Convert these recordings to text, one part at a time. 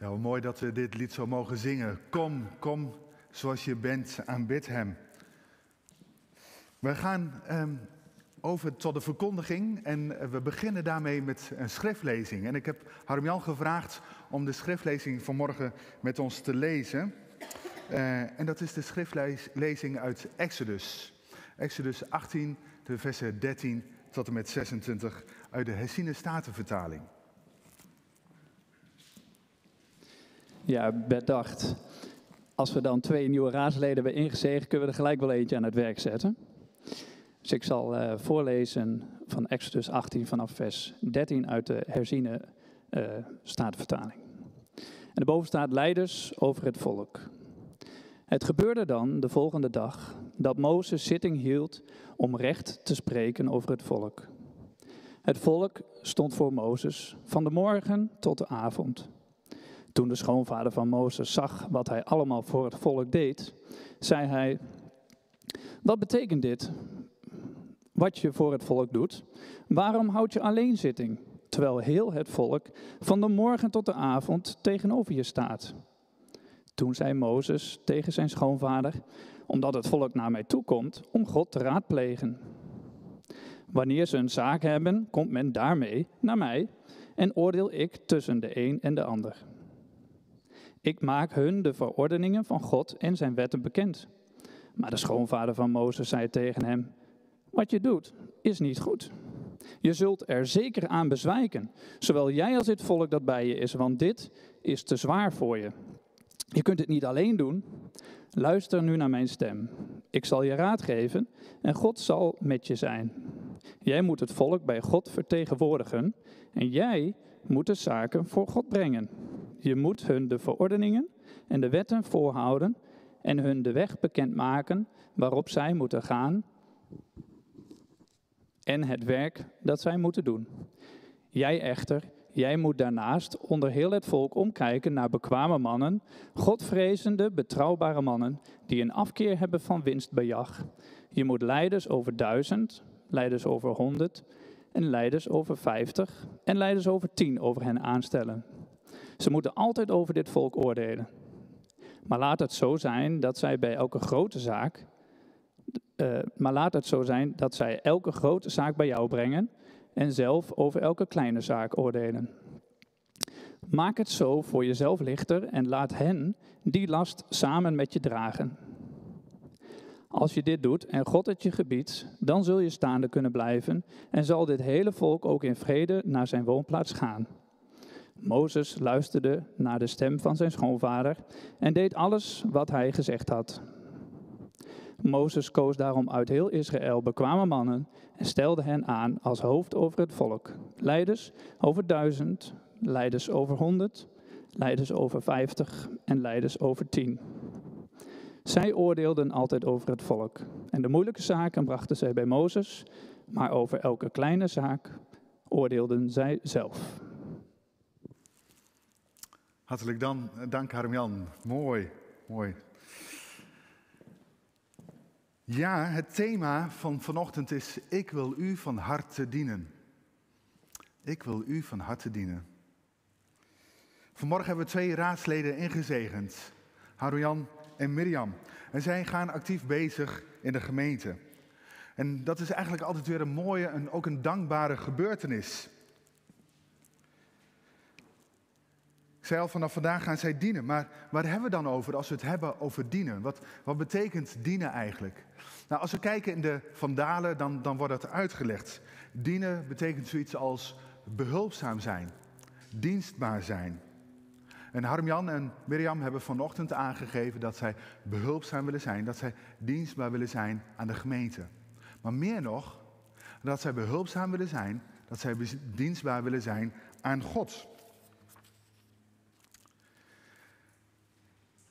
Ja, hoe mooi dat we dit lied zo mogen zingen. Kom, kom zoals je bent, aanbid Hem. We gaan ehm, over tot de verkondiging en eh, we beginnen daarmee met een schriftlezing. En ik heb Harmjan gevraagd om de schriftlezing vanmorgen met ons te lezen. Uh, en dat is de schriftlezing uit Exodus. Exodus 18, de versen 13 tot en met 26 uit de Hessine Statenvertaling. Ja, bedacht. Als we dan twee nieuwe raadsleden hebben ingezegd, kunnen we er gelijk wel eentje aan het werk zetten. Dus ik zal uh, voorlezen van Exodus 18 vanaf vers 13 uit de herziene uh, staatvertaling. En erboven staat leiders over het volk. Het gebeurde dan de volgende dag dat Mozes zitting hield om recht te spreken over het volk. Het volk stond voor Mozes van de morgen tot de avond. Toen de schoonvader van Mozes zag wat hij allemaal voor het volk deed, zei hij: Wat betekent dit? Wat je voor het volk doet? Waarom houd je alleen zitting, terwijl heel het volk van de morgen tot de avond tegenover je staat? Toen zei Mozes tegen zijn schoonvader: Omdat het volk naar mij toe komt om God te raadplegen. Wanneer ze een zaak hebben, komt men daarmee naar mij en oordeel ik tussen de een en de ander. Ik maak hun de verordeningen van God en zijn wetten bekend. Maar de schoonvader van Mozes zei tegen hem: Wat je doet is niet goed. Je zult er zeker aan bezwijken, zowel jij als dit volk dat bij je is, want dit is te zwaar voor je. Je kunt het niet alleen doen. Luister nu naar mijn stem. Ik zal je raad geven en God zal met je zijn. Jij moet het volk bij God vertegenwoordigen en jij moet de zaken voor God brengen. Je moet hun de verordeningen en de wetten voorhouden en hun de weg bekendmaken waarop zij moeten gaan en het werk dat zij moeten doen. Jij echter, jij moet daarnaast onder heel het volk omkijken naar bekwame mannen, godvrezende, betrouwbare mannen, die een afkeer hebben van winstbejag. Je moet leiders over duizend, leiders over honderd en leiders over vijftig en leiders over tien over hen aanstellen. Ze moeten altijd over dit volk oordelen. Maar laat het zo zijn dat zij bij elke grote zaak, uh, maar laat het zo zijn dat zij elke grote zaak bij jou brengen en zelf over elke kleine zaak oordelen. Maak het zo voor jezelf lichter en laat hen die last samen met je dragen. Als je dit doet en God het je gebiedt, dan zul je staande kunnen blijven en zal dit hele volk ook in vrede naar zijn woonplaats gaan. Mozes luisterde naar de stem van zijn schoonvader en deed alles wat hij gezegd had. Mozes koos daarom uit heel Israël bekwame mannen en stelde hen aan als hoofd over het volk. Leiders over duizend, leiders over honderd, leiders over vijftig en leiders over tien. Zij oordeelden altijd over het volk. En de moeilijke zaken brachten zij bij Mozes, maar over elke kleine zaak oordeelden zij zelf. Hartelijk dan, dank Harmjan. Mooi, mooi. Ja, het thema van vanochtend is: Ik wil u van harte dienen. Ik wil u van harte dienen. Vanmorgen hebben we twee raadsleden ingezegend, Harmjan en Mirjam. En zij gaan actief bezig in de gemeente. En dat is eigenlijk altijd weer een mooie en ook een dankbare gebeurtenis. Zei al, vanaf vandaag gaan zij dienen. Maar waar hebben we dan over als we het hebben over dienen? Wat, wat betekent dienen eigenlijk? Nou, als we kijken in de Vandalen, dan, dan wordt dat uitgelegd. Dienen betekent zoiets als behulpzaam zijn, dienstbaar zijn. En Harmjan en Mirjam hebben vanochtend aangegeven dat zij behulpzaam willen zijn, dat zij dienstbaar willen zijn aan de gemeente. Maar meer nog, dat zij behulpzaam willen zijn, dat zij dienstbaar willen zijn aan God.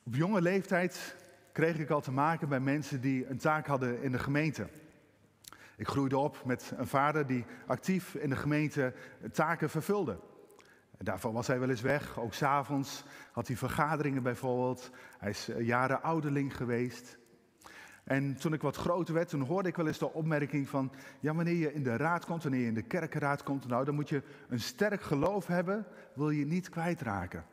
Op jonge leeftijd kreeg ik al te maken bij mensen die een taak hadden in de gemeente. Ik groeide op met een vader die actief in de gemeente taken vervulde. Daarvoor was hij wel eens weg, ook s'avonds had hij vergaderingen bijvoorbeeld. Hij is eh, jaren ouderling geweest. En toen ik wat groter werd, toen hoorde ik wel eens de opmerking van, ja wanneer je in de raad komt, wanneer je in de kerkenraad komt, nou dan moet je een sterk geloof hebben, wil je niet kwijtraken.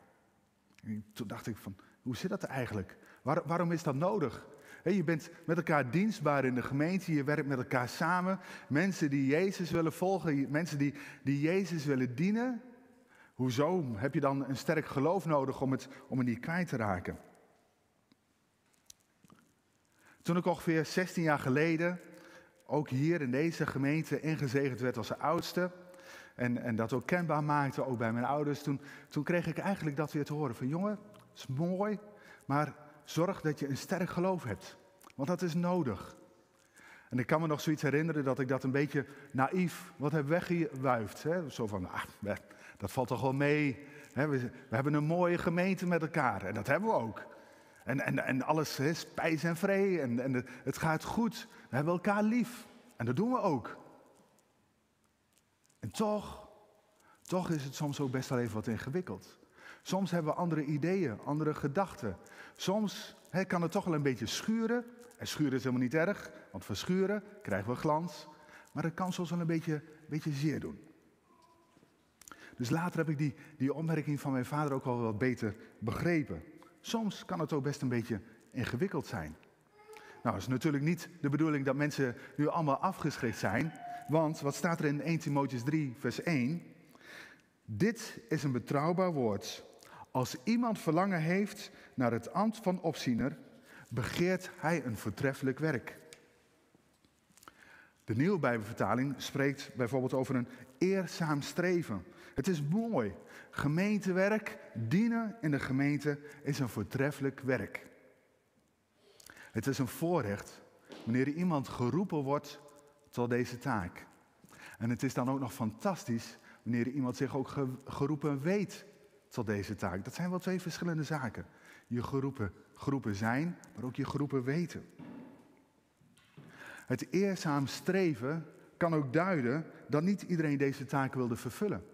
En toen dacht ik van, hoe zit dat eigenlijk? waarom is dat nodig? je bent met elkaar dienstbaar in de gemeente, je werkt met elkaar samen. Mensen die Jezus willen volgen, mensen die, die Jezus willen dienen. Hoezo heb je dan een sterk geloof nodig om het, om het niet kwijt te raken? Toen ik ongeveer 16 jaar geleden, ook hier in deze gemeente, ingezegend werd als oudste. En, en dat ook kenbaar maakte, ook bij mijn ouders. Toen, toen kreeg ik eigenlijk dat weer te horen van jongen, is mooi, maar zorg dat je een sterk geloof hebt. Want dat is nodig. En ik kan me nog zoiets herinneren dat ik dat een beetje naïef wat heb weggewuifd. Hè? Zo van, ah, dat valt toch wel mee. Hè? We, hebben een mooie gemeente met elkaar en dat hebben we ook. En, en, en alles is spijs en vree en, en het gaat goed. We hebben elkaar lief en dat doen we ook. En toch, toch is het soms ook best wel even wat ingewikkeld. Soms hebben we andere ideeën, andere gedachten. Soms kan het toch wel een beetje schuren. En schuren is helemaal niet erg, want verschuren krijgen we glans. Maar het kan soms wel een beetje, beetje zeer doen. Dus later heb ik die, die opmerking van mijn vader ook wel wat beter begrepen. Soms kan het ook best een beetje ingewikkeld zijn. Nou, het is natuurlijk niet de bedoeling dat mensen nu allemaal afgeschrikt zijn. Want wat staat er in 1 Timotheus 3, vers 1? Dit is een betrouwbaar woord. Als iemand verlangen heeft naar het ambt van opziener, begeert hij een voortreffelijk werk. De nieuwe Bijbelvertaling spreekt bijvoorbeeld over een eerzaam streven. Het is mooi. Gemeentewerk, dienen in de gemeente is een voortreffelijk werk. Het is een voorrecht wanneer iemand geroepen wordt tot deze taak. En het is dan ook nog fantastisch wanneer iemand zich ook geroepen weet tot deze taak. Dat zijn wel twee verschillende zaken. Je geroepen zijn, maar ook je geroepen weten. Het eerzaam streven kan ook duiden dat niet iedereen deze taak wilde vervullen.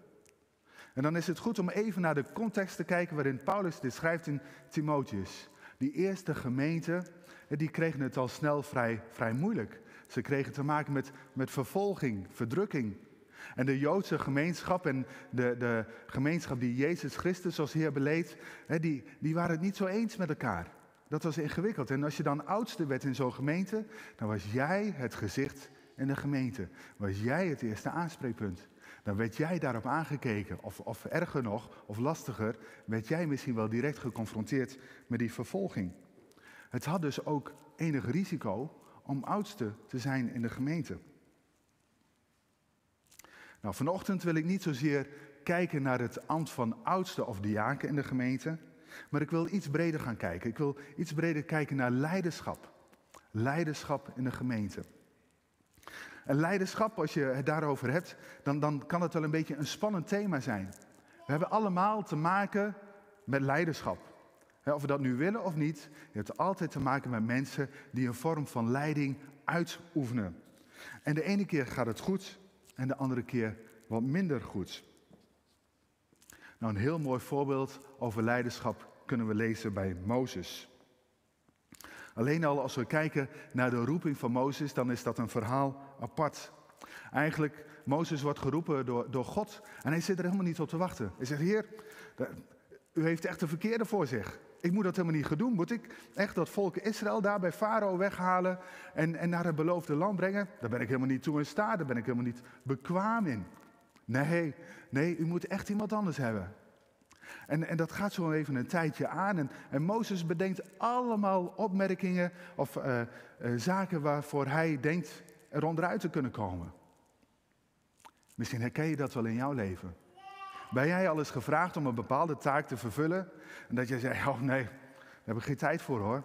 En dan is het goed om even naar de context te kijken waarin Paulus dit schrijft in Timotheus. Die eerste gemeente, die kregen het al snel vrij, vrij moeilijk. Ze kregen te maken met, met vervolging, verdrukking. En de Joodse gemeenschap en de, de gemeenschap die Jezus Christus als Heer beleed, die, die waren het niet zo eens met elkaar. Dat was ingewikkeld. En als je dan oudste werd in zo'n gemeente, dan was jij het gezicht in de gemeente. Was jij het eerste aanspreekpunt. Dan werd jij daarop aangekeken. Of, of erger nog, of lastiger, werd jij misschien wel direct geconfronteerd met die vervolging. Het had dus ook enig risico om oudste te zijn in de gemeente. Nou, vanochtend wil ik niet zozeer kijken naar het ambt van oudste of diaken in de gemeente, maar ik wil iets breder gaan kijken. Ik wil iets breder kijken naar leiderschap. Leiderschap in de gemeente. En leiderschap, als je het daarover hebt, dan, dan kan het wel een beetje een spannend thema zijn. We hebben allemaal te maken met leiderschap. Of we dat nu willen of niet, je hebt altijd te maken met mensen die een vorm van leiding uitoefenen. En de ene keer gaat het goed en de andere keer wat minder goed. Nou, een heel mooi voorbeeld over leiderschap kunnen we lezen bij Mozes. Alleen al als we kijken naar de roeping van Mozes, dan is dat een verhaal apart. Eigenlijk, Mozes wordt geroepen door, door God en hij zit er helemaal niet op te wachten. Hij zegt, heer, u heeft echt de verkeerde voor zich. Ik moet dat helemaal niet gaan doen. Moet ik echt dat volk Israël daar bij Farao weghalen en, en naar het beloofde land brengen? Daar ben ik helemaal niet toe in staat, daar ben ik helemaal niet bekwaam in. Nee, nee, u moet echt iemand anders hebben. En, en dat gaat zo even een tijdje aan. En, en Mozes bedenkt allemaal opmerkingen of uh, uh, zaken waarvoor hij denkt er onderuit te kunnen komen. Misschien herken je dat wel in jouw leven. Ben jij al eens gevraagd om een bepaalde taak te vervullen? En dat jij zei, oh nee, daar heb ik geen tijd voor hoor.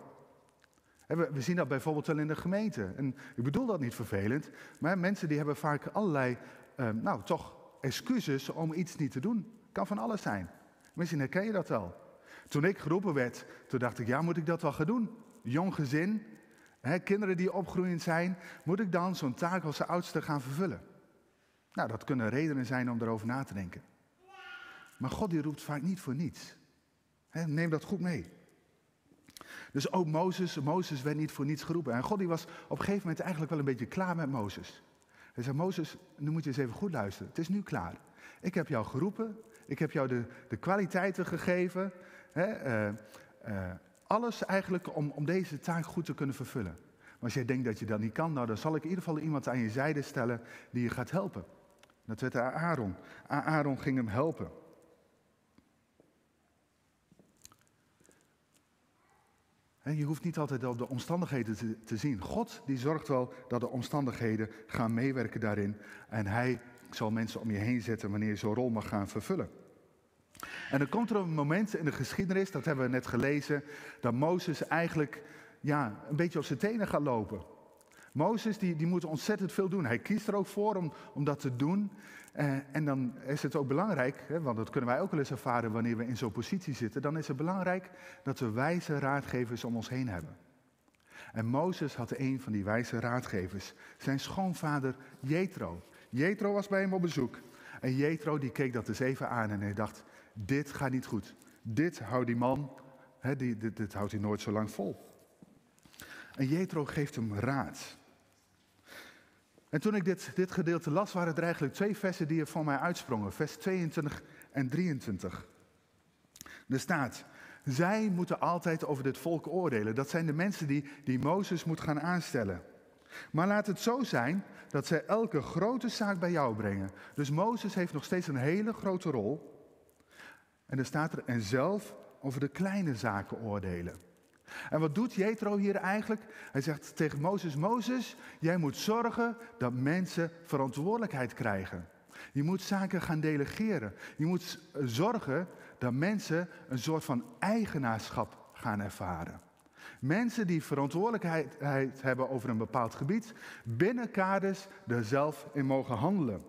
We zien dat bijvoorbeeld wel in de gemeente. En ik bedoel dat niet vervelend, maar mensen die hebben vaak allerlei, uh, nou toch, excuses om iets niet te doen. Kan van alles zijn. Misschien herken je dat wel. Toen ik geroepen werd, toen dacht ik, ja, moet ik dat wel gaan doen? Jong gezin, hè, kinderen die opgroeiend zijn, moet ik dan zo'n taak als de oudste gaan vervullen? Nou, dat kunnen redenen zijn om erover na te denken. Maar God die roept vaak niet voor niets. neem dat goed mee. Dus ook Mozes, Mozes werd niet voor niets geroepen. En God die was op een gegeven moment eigenlijk wel een beetje klaar met Mozes. Hij zei, Mozes, nu moet je eens even goed luisteren. Het is nu klaar. Ik heb jou geroepen. Ik heb jou de, de kwaliteiten gegeven. Eh, eh, alles eigenlijk om, om deze taak goed te kunnen vervullen. Maar als jij denkt dat je dat niet kan, nou, dan zal ik in ieder geval iemand aan je zijde stellen die je gaat helpen. Dat werd Aaron. Aaron ging hem helpen. Je hoeft niet altijd op de omstandigheden te, zien. God die zorgt wel dat de omstandigheden gaan meewerken daarin. En hij zal mensen om je heen zetten wanneer je zo'n rol mag gaan vervullen. En dan komt er een moment in de geschiedenis, dat hebben we net gelezen, dat Mozes eigenlijk ja, een beetje op zijn tenen gaat lopen. Mozes die, die moet ontzettend veel doen. Hij kiest er ook voor om, om dat te doen. Eh, en dan is het ook belangrijk, hè, want dat kunnen wij ook wel eens ervaren wanneer we in zo'n positie zitten. Dan is het belangrijk dat we wijze raadgevers om ons heen hebben. En Mozes had een van die wijze raadgevers, zijn schoonvader Jethro. Jethro was bij hem op bezoek. En Jethro die keek dat eens even aan en hij dacht, dit gaat niet goed. Dit houdt die man, hè, dit, dit houdt hij nooit zo lang vol. En Jethro geeft hem raad. En toen ik dit, dit gedeelte las, waren er eigenlijk twee versen die er van mij uitsprongen. Vers 22 en 23. Er staat, zij moeten altijd over dit volk oordelen. Dat zijn de mensen die, die Mozes moet gaan aanstellen. Maar laat het zo zijn dat zij elke grote zaak bij jou brengen. Dus Mozes heeft nog steeds een hele grote rol. En er staat er, en zelf over de kleine zaken oordelen. En wat doet Jethro hier eigenlijk? Hij zegt tegen Mozes, Mozes, jij moet zorgen dat mensen verantwoordelijkheid krijgen. Je moet zaken gaan delegeren. Je moet zorgen dat mensen een soort van eigenaarschap gaan ervaren. Mensen die verantwoordelijkheid hebben over een bepaald gebied, binnen kaders er zelf in mogen handelen.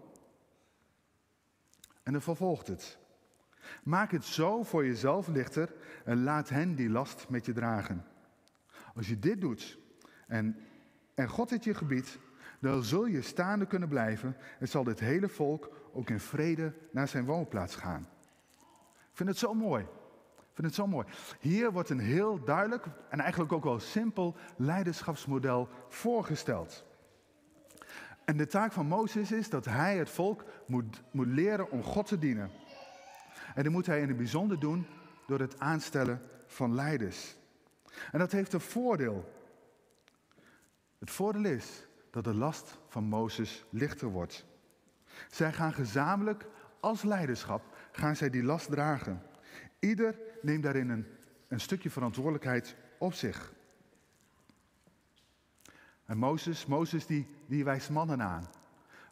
En dan vervolgt het. Maak het zo voor jezelf lichter en laat hen die last met je dragen. Als je dit doet en, en God het je gebied, dan zul je staande kunnen blijven en zal dit hele volk ook in vrede naar zijn woonplaats gaan. Ik vind het zo mooi. Vind het zo mooi. Hier wordt een heel duidelijk en eigenlijk ook wel simpel leiderschapsmodel voorgesteld. En de taak van Mozes is dat hij het volk moet, moet leren om God te dienen. En dat moet hij in het bijzonder doen door het aanstellen van leiders. En dat heeft een voordeel. Het voordeel is dat de last van Mozes lichter wordt. Zij gaan gezamenlijk als leiderschap gaan zij die last dragen. Ieder neemt daarin een, een stukje verantwoordelijkheid op zich. En Mozes, Mozes die, die wijst mannen aan.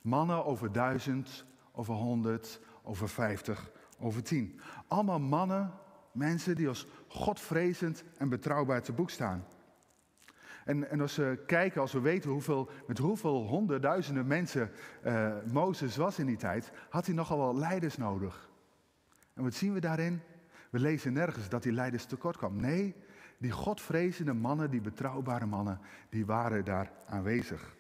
Mannen over duizend, over honderd, over vijftig, over tien. Allemaal mannen, mensen die als godvrezend en betrouwbaar te boek staan. En, en, als we kijken, als we weten hoeveel, met hoeveel honderdduizenden mensen uh, Mozes was in die tijd, had hij nogal wel leiders nodig. En wat zien we daarin? We lezen nergens dat die leiders tekort kwam. Nee, die godvrezende mannen, die betrouwbare mannen, die waren daar aanwezig.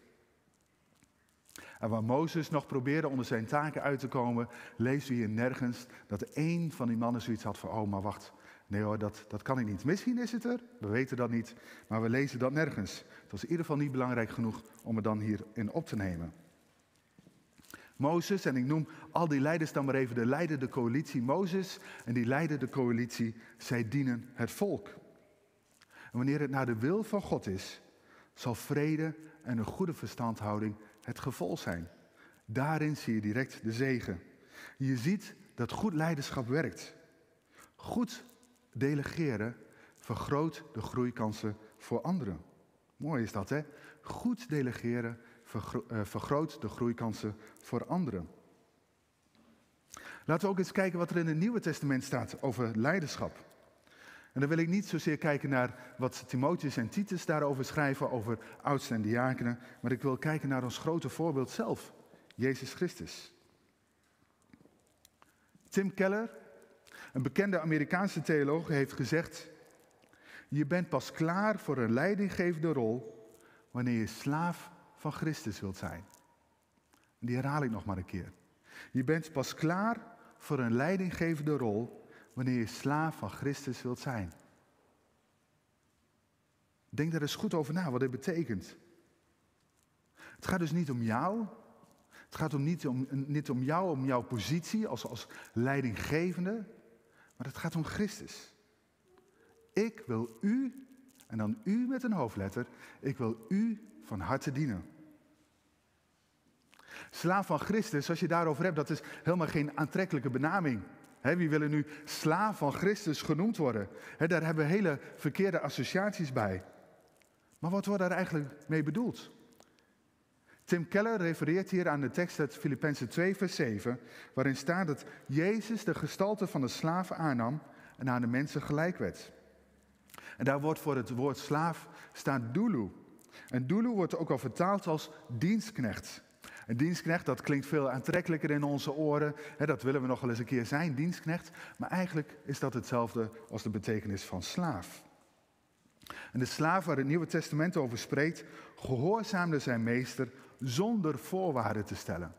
En waar Mozes nog probeerde onder zijn taken uit te komen, lezen we hier nergens dat één van die mannen zoiets had van, oh maar wacht, nee hoor, dat, dat kan ik niet. Misschien is het er, we weten dat niet, maar we lezen dat nergens. Het was in ieder geval niet belangrijk genoeg om het dan hierin op te nemen. Mozes, en ik noem al die leiders dan maar even de leidende coalitie Mozes en die leidende coalitie, zij dienen het volk. En wanneer het naar de wil van God is, zal vrede en een goede verstandhouding het gevolg zijn. Daarin zie je direct de zegen. Je ziet dat goed leiderschap werkt. Goed delegeren vergroot de groeikansen voor anderen. Mooi is dat, hè? Goed delegeren eh, vergroot de groeikansen voor anderen. Laten we ook eens kijken wat er in het Nieuwe Testament staat over leiderschap. En dan wil ik niet zozeer kijken naar wat Timotheus en Titus daarover schrijven, over oudsten en diakenen, maar ik wil kijken naar ons grote voorbeeld zelf, Jezus Christus. Tim Keller, een bekende Amerikaanse theoloog, heeft gezegd, je bent pas klaar voor een leidinggevende rol wanneer je slaaf van Christus wilt zijn. Die herhaal ik nog maar een keer. Je bent pas klaar voor een leidinggevende rol wanneer je slaaf van Christus wilt zijn. Denk daar eens goed over na wat dit betekent. Het gaat dus niet om jou. Het gaat om niet, om, niet om jou, om jouw positie als, als leidinggevende. Maar het gaat om Christus. Ik wil u, en dan u met een hoofdletter, ik wil u van harte dienen. Slaaf van Christus, als je daarover hebt, dat is helemaal geen aantrekkelijke benaming. Wie willen nu slaaf van Christus genoemd worden? daar hebben we hele verkeerde associaties bij. Maar wat wordt daar eigenlijk mee bedoeld? Tim Keller refereert hier aan de tekst uit Filippenzen 2, vers 7, waarin staat dat Jezus de gestalte van de slaaf aannam en aan de mensen gelijk werd. En daar wordt voor het woord slaaf staat doulu. En doulu wordt ook al vertaald als dienstknecht. Een dienstknecht, dat klinkt veel aantrekkelijker in onze oren. dat willen we nog wel eens een keer zijn, dienstknecht. Maar eigenlijk is dat hetzelfde als de betekenis van slaaf. En de slaaf waar het Nieuwe Testament over spreekt, gehoorzaamde zijn meester zonder voorwaarden te stellen.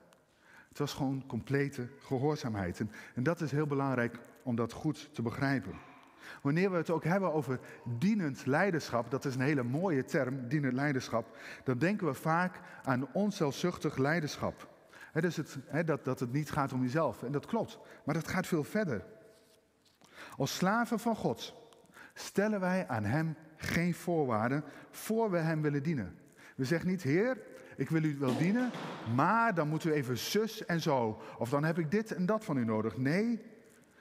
Het was gewoon complete gehoorzaamheid. En, en dat is heel belangrijk om dat goed te begrijpen. Wanneer we het ook hebben over dienend leiderschap, dat is een hele mooie term, dienend leiderschap, dan denken we vaak aan onzelfzuchtig leiderschap. dus het, dat, dat het niet gaat om jezelf. En dat klopt, maar dat gaat veel verder. Als slaven van God stellen wij aan Hem geen voorwaarden voor we Hem willen dienen. We zeggen niet, Heer, ik wil u wel dienen, maar dan moet u even zus en zo. Of dan heb ik dit en dat van u nodig. Nee,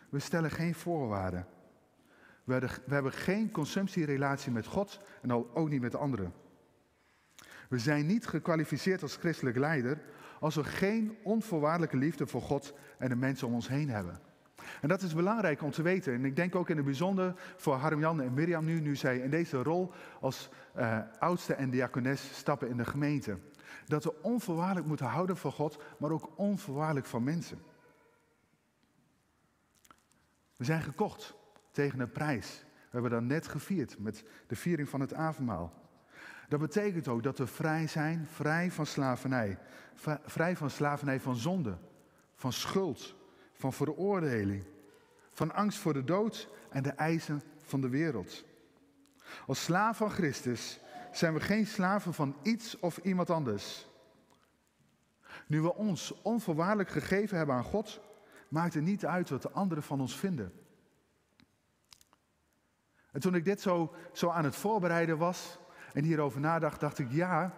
we stellen geen voorwaarden. We hebben geen consumptierelatie met God en ook niet met anderen. We zijn niet gekwalificeerd als christelijk leider als we geen onvoorwaardelijke liefde voor God en de mensen om ons heen hebben. En dat is belangrijk om te weten. En ik denk ook in het bijzonder voor Harm-Jan en Mirjam nu, nu zij in deze rol als uh, oudste en diakones stappen in de gemeente. Dat we onvoorwaardelijk moeten houden van God, maar ook onvoorwaardelijk van mensen. We zijn gekocht tegen een prijs. We hebben dat net gevierd met de viering van het avondmaal. Dat betekent ook dat we vrij zijn, vrij van slavernij. Vrij van slavernij van zonde, van schuld, van veroordeling, van angst voor de dood en de eisen van de wereld. Als slaaf van Christus zijn we geen slaven van iets of iemand anders. Nu we ons onvoorwaardelijk gegeven hebben aan God, maakt het niet uit wat de anderen van ons vinden. En toen ik dit zo, zo aan het voorbereiden was en hierover nadacht, dacht ik ja.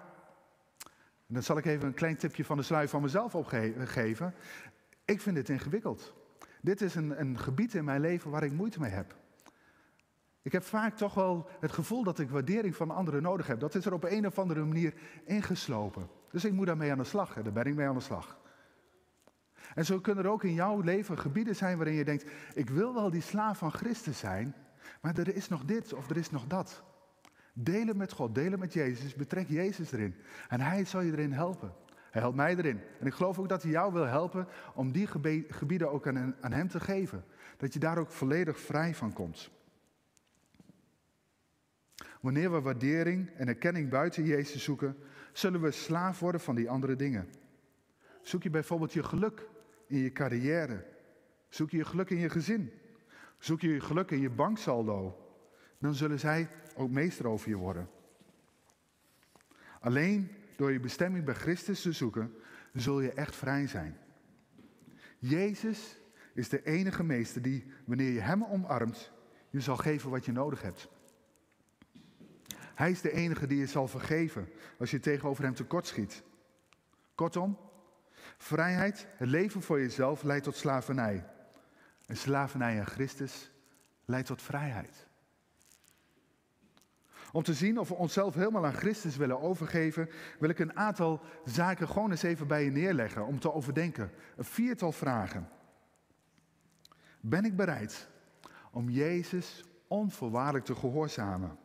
Dan zal ik even een klein tipje van de sluier van mezelf opgeven. Ik vind dit ingewikkeld. Dit is een, een gebied in mijn leven waar ik moeite mee heb. Ik heb vaak toch wel het gevoel dat ik waardering van anderen nodig heb. Dat is er op een of andere manier ingeslopen. Dus ik moet daarmee aan de slag en daar ben ik mee aan de slag. En zo kunnen er ook in jouw leven gebieden zijn waarin je denkt: ik wil wel die slaaf van Christus zijn, maar er is nog dit of er is nog dat. Delen met God, delen met Jezus, betrek Jezus erin. En Hij zal je erin helpen. Hij helpt mij erin. En ik geloof ook dat hij jou wil helpen om die gebieden ook aan, aan hem te geven. Dat je daar ook volledig vrij van komt. Wanneer we waardering en erkenning buiten Jezus zoeken, zullen we slaaf worden van die andere dingen. Zoek je bijvoorbeeld je geluk in je carrière? Zoek je je geluk in je gezin? Zoek je geluk in je banksaldo? Dan zullen zij ook meester over je worden. Alleen door je bestemming bij Christus te zoeken, zul je echt vrij zijn. Jezus is de enige meester die, wanneer je Hem omarmt, je zal geven wat je nodig hebt. Hij is de enige die je zal vergeven als je tegenover Hem tekortschiet. Kortom, vrijheid, het leven voor jezelf leidt tot slavernij. En slavernij aan Christus leidt tot vrijheid. Om te zien of we onszelf helemaal aan Christus willen overgeven, wil ik een aantal zaken gewoon eens even bij je neerleggen om te overdenken. Een viertal vragen. Ben ik bereid om Jezus onvoorwaardelijk te gehoorzamen?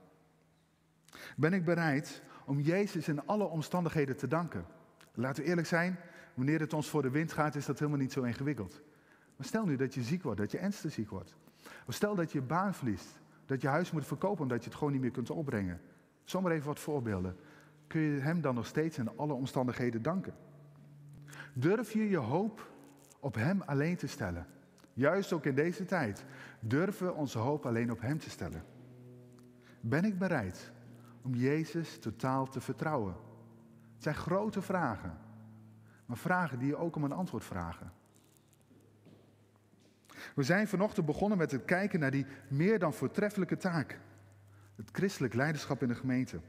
Ben ik bereid om Jezus in alle omstandigheden te danken? Laten we eerlijk zijn, wanneer het ons voor de wind gaat, is dat helemaal niet zo ingewikkeld. Maar stel nu dat je ziek wordt, dat je ernstig ziek wordt. Of stel dat je baan verliest dat je huis moet verkopen omdat je het gewoon niet meer kunt opbrengen. Zomaar even wat voorbeelden. Kun je hem dan nog steeds in alle omstandigheden danken? Durf je je hoop op hem alleen te stellen? Juist ook in deze tijd durven we onze hoop alleen op hem te stellen. Ben ik bereid om Jezus totaal te vertrouwen? Het zijn grote vragen, maar vragen die je ook om een antwoord vragen. We zijn vanochtend begonnen met het kijken naar die meer dan voortreffelijke taak. Het christelijk leiderschap in de gemeente.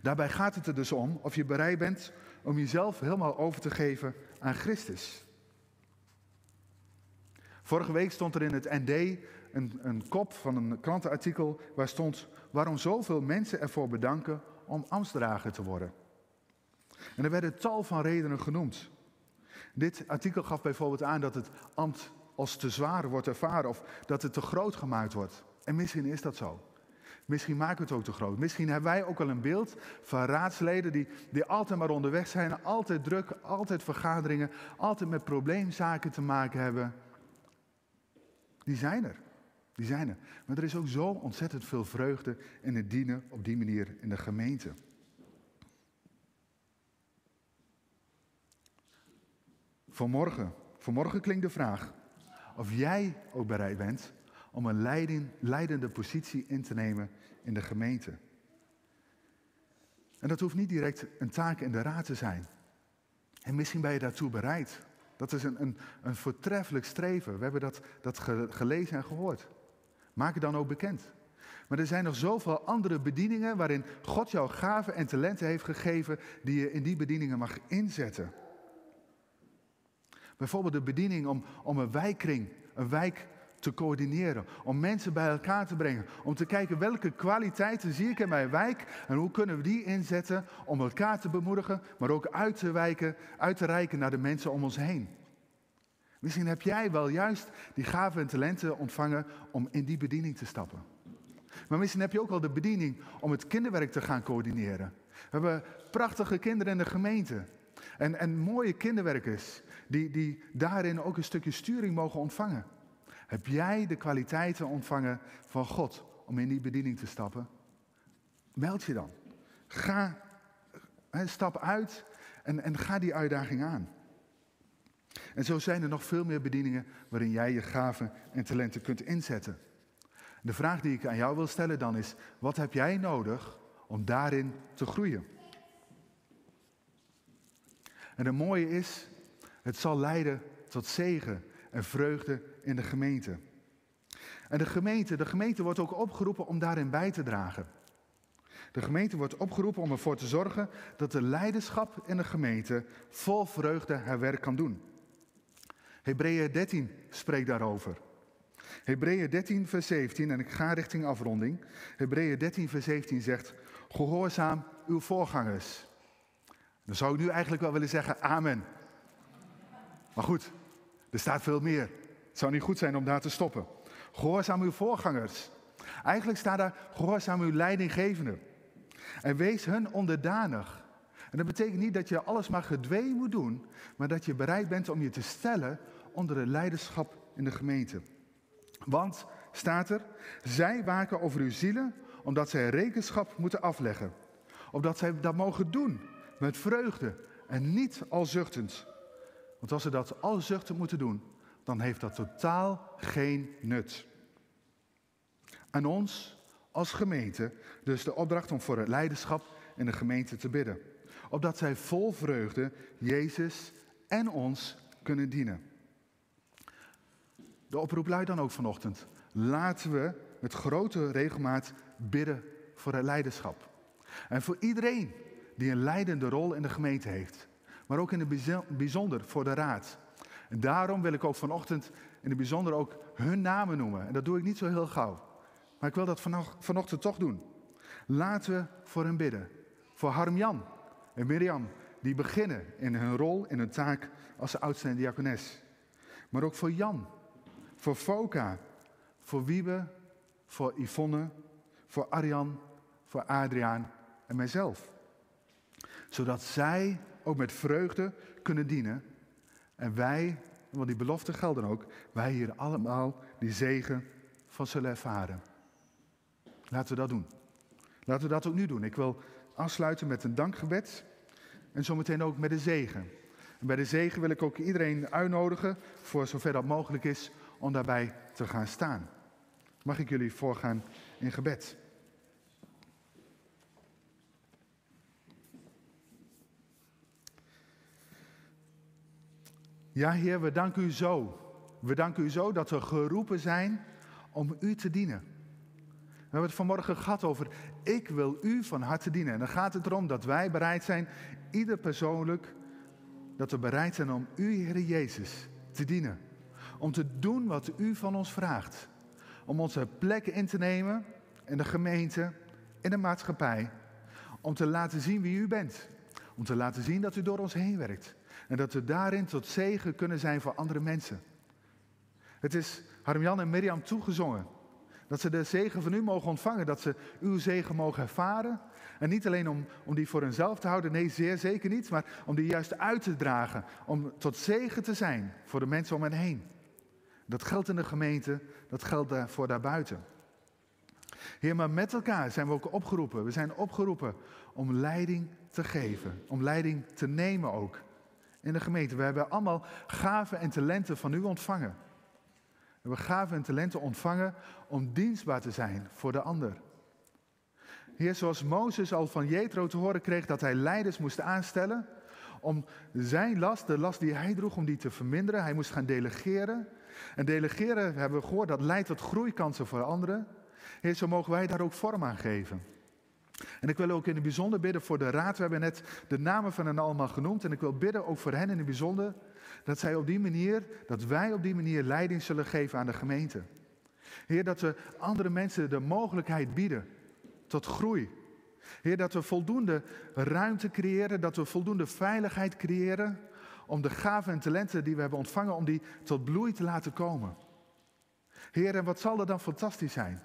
Daarbij gaat het er dus om of je bereid bent om jezelf helemaal over te geven aan Christus. Vorige week stond er in het ND een, een kop van een krantenartikel waar stond waarom zoveel mensen ervoor bedanken om ambtsdrager te worden. En er werden tal van redenen genoemd. Dit artikel gaf bijvoorbeeld aan dat het ambt als te zwaar wordt ervaren of dat het te groot gemaakt wordt. En misschien is dat zo. Misschien maken we het ook te groot. Misschien hebben wij ook al een beeld van raadsleden die, die altijd maar onderweg zijn, altijd druk, altijd vergaderingen, altijd met probleemzaken te maken hebben. Die zijn er. Die zijn er. Maar er is ook zo ontzettend veel vreugde in het dienen op die manier in de gemeente. Vanmorgen, vanmorgen klinkt de vraag of jij ook bereid bent om een leidende positie in te nemen in de gemeente. En dat hoeft niet direct een taak in de raad te zijn. En misschien ben je daartoe bereid. Dat is een, een, een voortreffelijk streven. We hebben dat, dat gelezen en gehoord. Maak het dan ook bekend. Maar er zijn nog zoveel andere bedieningen waarin God jou gaven en talenten heeft gegeven die je in die bedieningen mag inzetten. Bijvoorbeeld de bediening om, om een wijkkring, een wijk te coördineren. Om mensen bij elkaar te brengen. Om te kijken welke kwaliteiten zie ik in mijn wijk en hoe kunnen we die inzetten om elkaar te bemoedigen, maar ook uit te, wijken, uit te reiken naar de mensen om ons heen. Misschien heb jij wel juist die gaven en talenten ontvangen om in die bediening te stappen. Maar misschien heb je ook al de bediening om het kinderwerk te gaan coördineren. We hebben prachtige kinderen in de gemeente. En, en mooie kinderwerkers die, die daarin ook een stukje sturing mogen ontvangen. Heb jij de kwaliteiten ontvangen van God om in die bediening te stappen? Meld je dan. Ga, stap uit en, en ga die uitdaging aan. En zo zijn er nog veel meer bedieningen waarin jij je gaven en talenten kunt inzetten. De vraag die ik aan jou wil stellen dan is, wat heb jij nodig om daarin te groeien? En het mooie is, het zal leiden tot zegen en vreugde in de gemeente. En de gemeente, de gemeente wordt ook opgeroepen om daarin bij te dragen. De gemeente wordt opgeroepen om ervoor te zorgen dat de leiderschap in de gemeente vol vreugde haar werk kan doen. Hebreeën 13 spreekt daarover. Hebreeën 13, vers 17, en ik ga richting afronding. Hebreeën 13, vers 17 zegt: Gehoorzaam uw voorgangers. Dan zou ik nu eigenlijk wel willen zeggen: Amen. Maar goed, er staat veel meer. Het zou niet goed zijn om daar te stoppen. Gehoorzaam uw voorgangers. Eigenlijk staat daar: Gehoorzaam uw leidinggevende. En wees hun onderdanig. En dat betekent niet dat je alles maar gedwee moet doen, maar dat je bereid bent om je te stellen onder het leiderschap in de gemeente. Want, staat er, zij waken over uw zielen, omdat zij rekenschap moeten afleggen. Opdat zij dat mogen doen met vreugde en niet al zuchtend. Want als ze dat al zuchtend moeten doen, dan heeft dat totaal geen nut. Aan ons als gemeente dus de opdracht om voor het leiderschap in de gemeente te bidden. Opdat zij vol vreugde Jezus en ons kunnen dienen. De oproep luidt dan ook vanochtend. Laten we met grote regelmaat bidden voor het leiderschap. En voor iedereen die een leidende rol in de gemeente heeft. Maar ook in het bijzonder voor de raad. En daarom wil ik ook vanochtend in het bijzonder ook hun namen noemen. En dat doe ik niet zo heel gauw. Maar ik wil dat vanochtend toch doen. Laten we voor hen bidden. Voor Harm-Jan en Mirjam, die beginnen in hun rol, in hun taak als oudste en diakones. Maar ook voor Jan, voor Foka, voor Wiebe, voor Yvonne, voor Arjan, voor Adriaan en mijzelf. Zodat zij ook met vreugde kunnen dienen. En wij, want die belofte gelden ook, wij hier allemaal die zegen van zullen ervaren. Laten we dat doen. Laten we dat ook nu doen. Ik wil afsluiten met een dankgebed en zometeen ook met de zegen. En bij de zegen wil ik ook iedereen uitnodigen, voor zover dat mogelijk is, om daarbij te gaan staan. Mag ik jullie voorgaan in gebed? Ja, Heer, we danken u zo we danken u zo dat we geroepen zijn om u te dienen. We hebben het vanmorgen gehad over, ik wil u van harte dienen. En dan gaat het erom dat wij bereid zijn, ieder persoonlijk, dat we bereid zijn om u, Heer Jezus, te dienen. Om te doen wat u van ons vraagt. Om onze plekken in te nemen in de gemeente, in de maatschappij. Om te laten zien wie u bent. Om te laten zien dat u door ons heen werkt. En dat we daarin tot zegen kunnen zijn voor andere mensen. Het is Harmjan en Mirjam toegezongen. Dat ze de zegen van u mogen ontvangen. Dat ze uw zegen mogen ervaren. En niet alleen om, om die voor hunzelf te houden, nee, zeer zeker niet. Maar om die juist uit te dragen. Om tot zegen te zijn voor de mensen om hen heen. Dat geldt in de gemeente, dat geldt voor daarbuiten. Heer, maar met elkaar zijn we ook opgeroepen. We zijn opgeroepen om leiding te geven. Om leiding te nemen ook. In de gemeente. We hebben allemaal gaven en talenten van u ontvangen. We hebben gaven en talenten ontvangen om dienstbaar te zijn voor de ander. Heer, zoals Mozes al van Jethro te horen kreeg dat hij leiders moest aanstellen om zijn last, de last die hij droeg, om die te verminderen. Hij moest gaan delegeren. En delegeren, hebben we gehoord, dat leidt tot groeikansen voor anderen. Heer, zo mogen wij daar ook vorm aan geven. En ik wil ook in het bijzonder bidden voor de raad. We hebben net de namen van hen allemaal genoemd. En ik wil bidden ook voor hen in het bijzonder. Dat zij op die manier, dat wij op die manier leiding zullen geven aan de gemeente. Heer, dat we andere mensen de mogelijkheid bieden tot groei. Heer, dat we voldoende ruimte creëren, dat we voldoende veiligheid creëren om de gaven en talenten die we hebben ontvangen, om die tot bloei te laten komen. Heer, en wat zal er dan fantastisch zijn?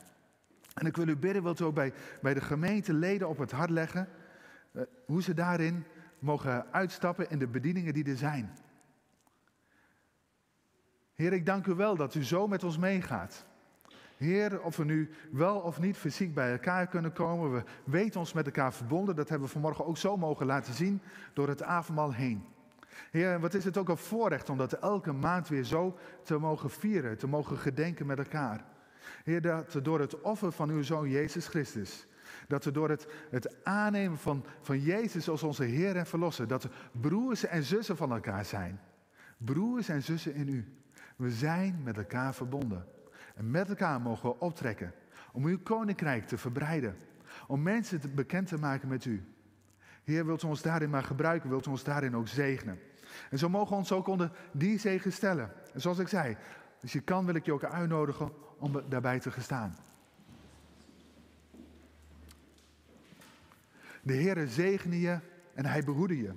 En ik wil u bidden, wilt ook bij, bij de gemeenteleden op het hart leggen, eh, hoe ze daarin mogen uitstappen in de bedieningen die er zijn. Heer, ik dank u wel dat u zo met ons meegaat. Heer, of we nu wel of niet fysiek bij elkaar kunnen komen, we weten ons met elkaar verbonden. Dat hebben we vanmorgen ook zo mogen laten zien door het avondmaal heen. Heer, wat is het ook een voorrecht om dat elke maand weer zo te mogen vieren, te mogen gedenken met elkaar. Heer, dat door het offer van uw Zoon Jezus Christus, dat we door het, het aannemen van, van Jezus als onze Heer en Verlosser, dat we broers en zussen van elkaar zijn. Broers en zussen in u. We zijn met elkaar verbonden. En met elkaar mogen we optrekken om uw koninkrijk te verbreiden. Om mensen te, bekend te maken met u. Heer, wilt u ons daarin maar gebruiken, wilt u ons daarin ook zegenen. En zo mogen we ons ook onder die zegen stellen. En zoals ik zei, als je kan wil ik je ook uitnodigen om daarbij te gestaan. De Heere zegene je en hij behoede je.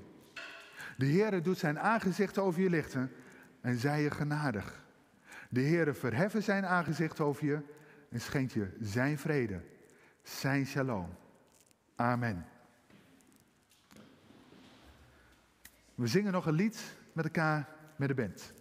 De Heere doet zijn aangezicht over je lichten en zij je genadig. De Heere verheffen zijn aangezicht over je en schenkt je zijn vrede, zijn shalom. Amen. We zingen nog een lied met elkaar met de band.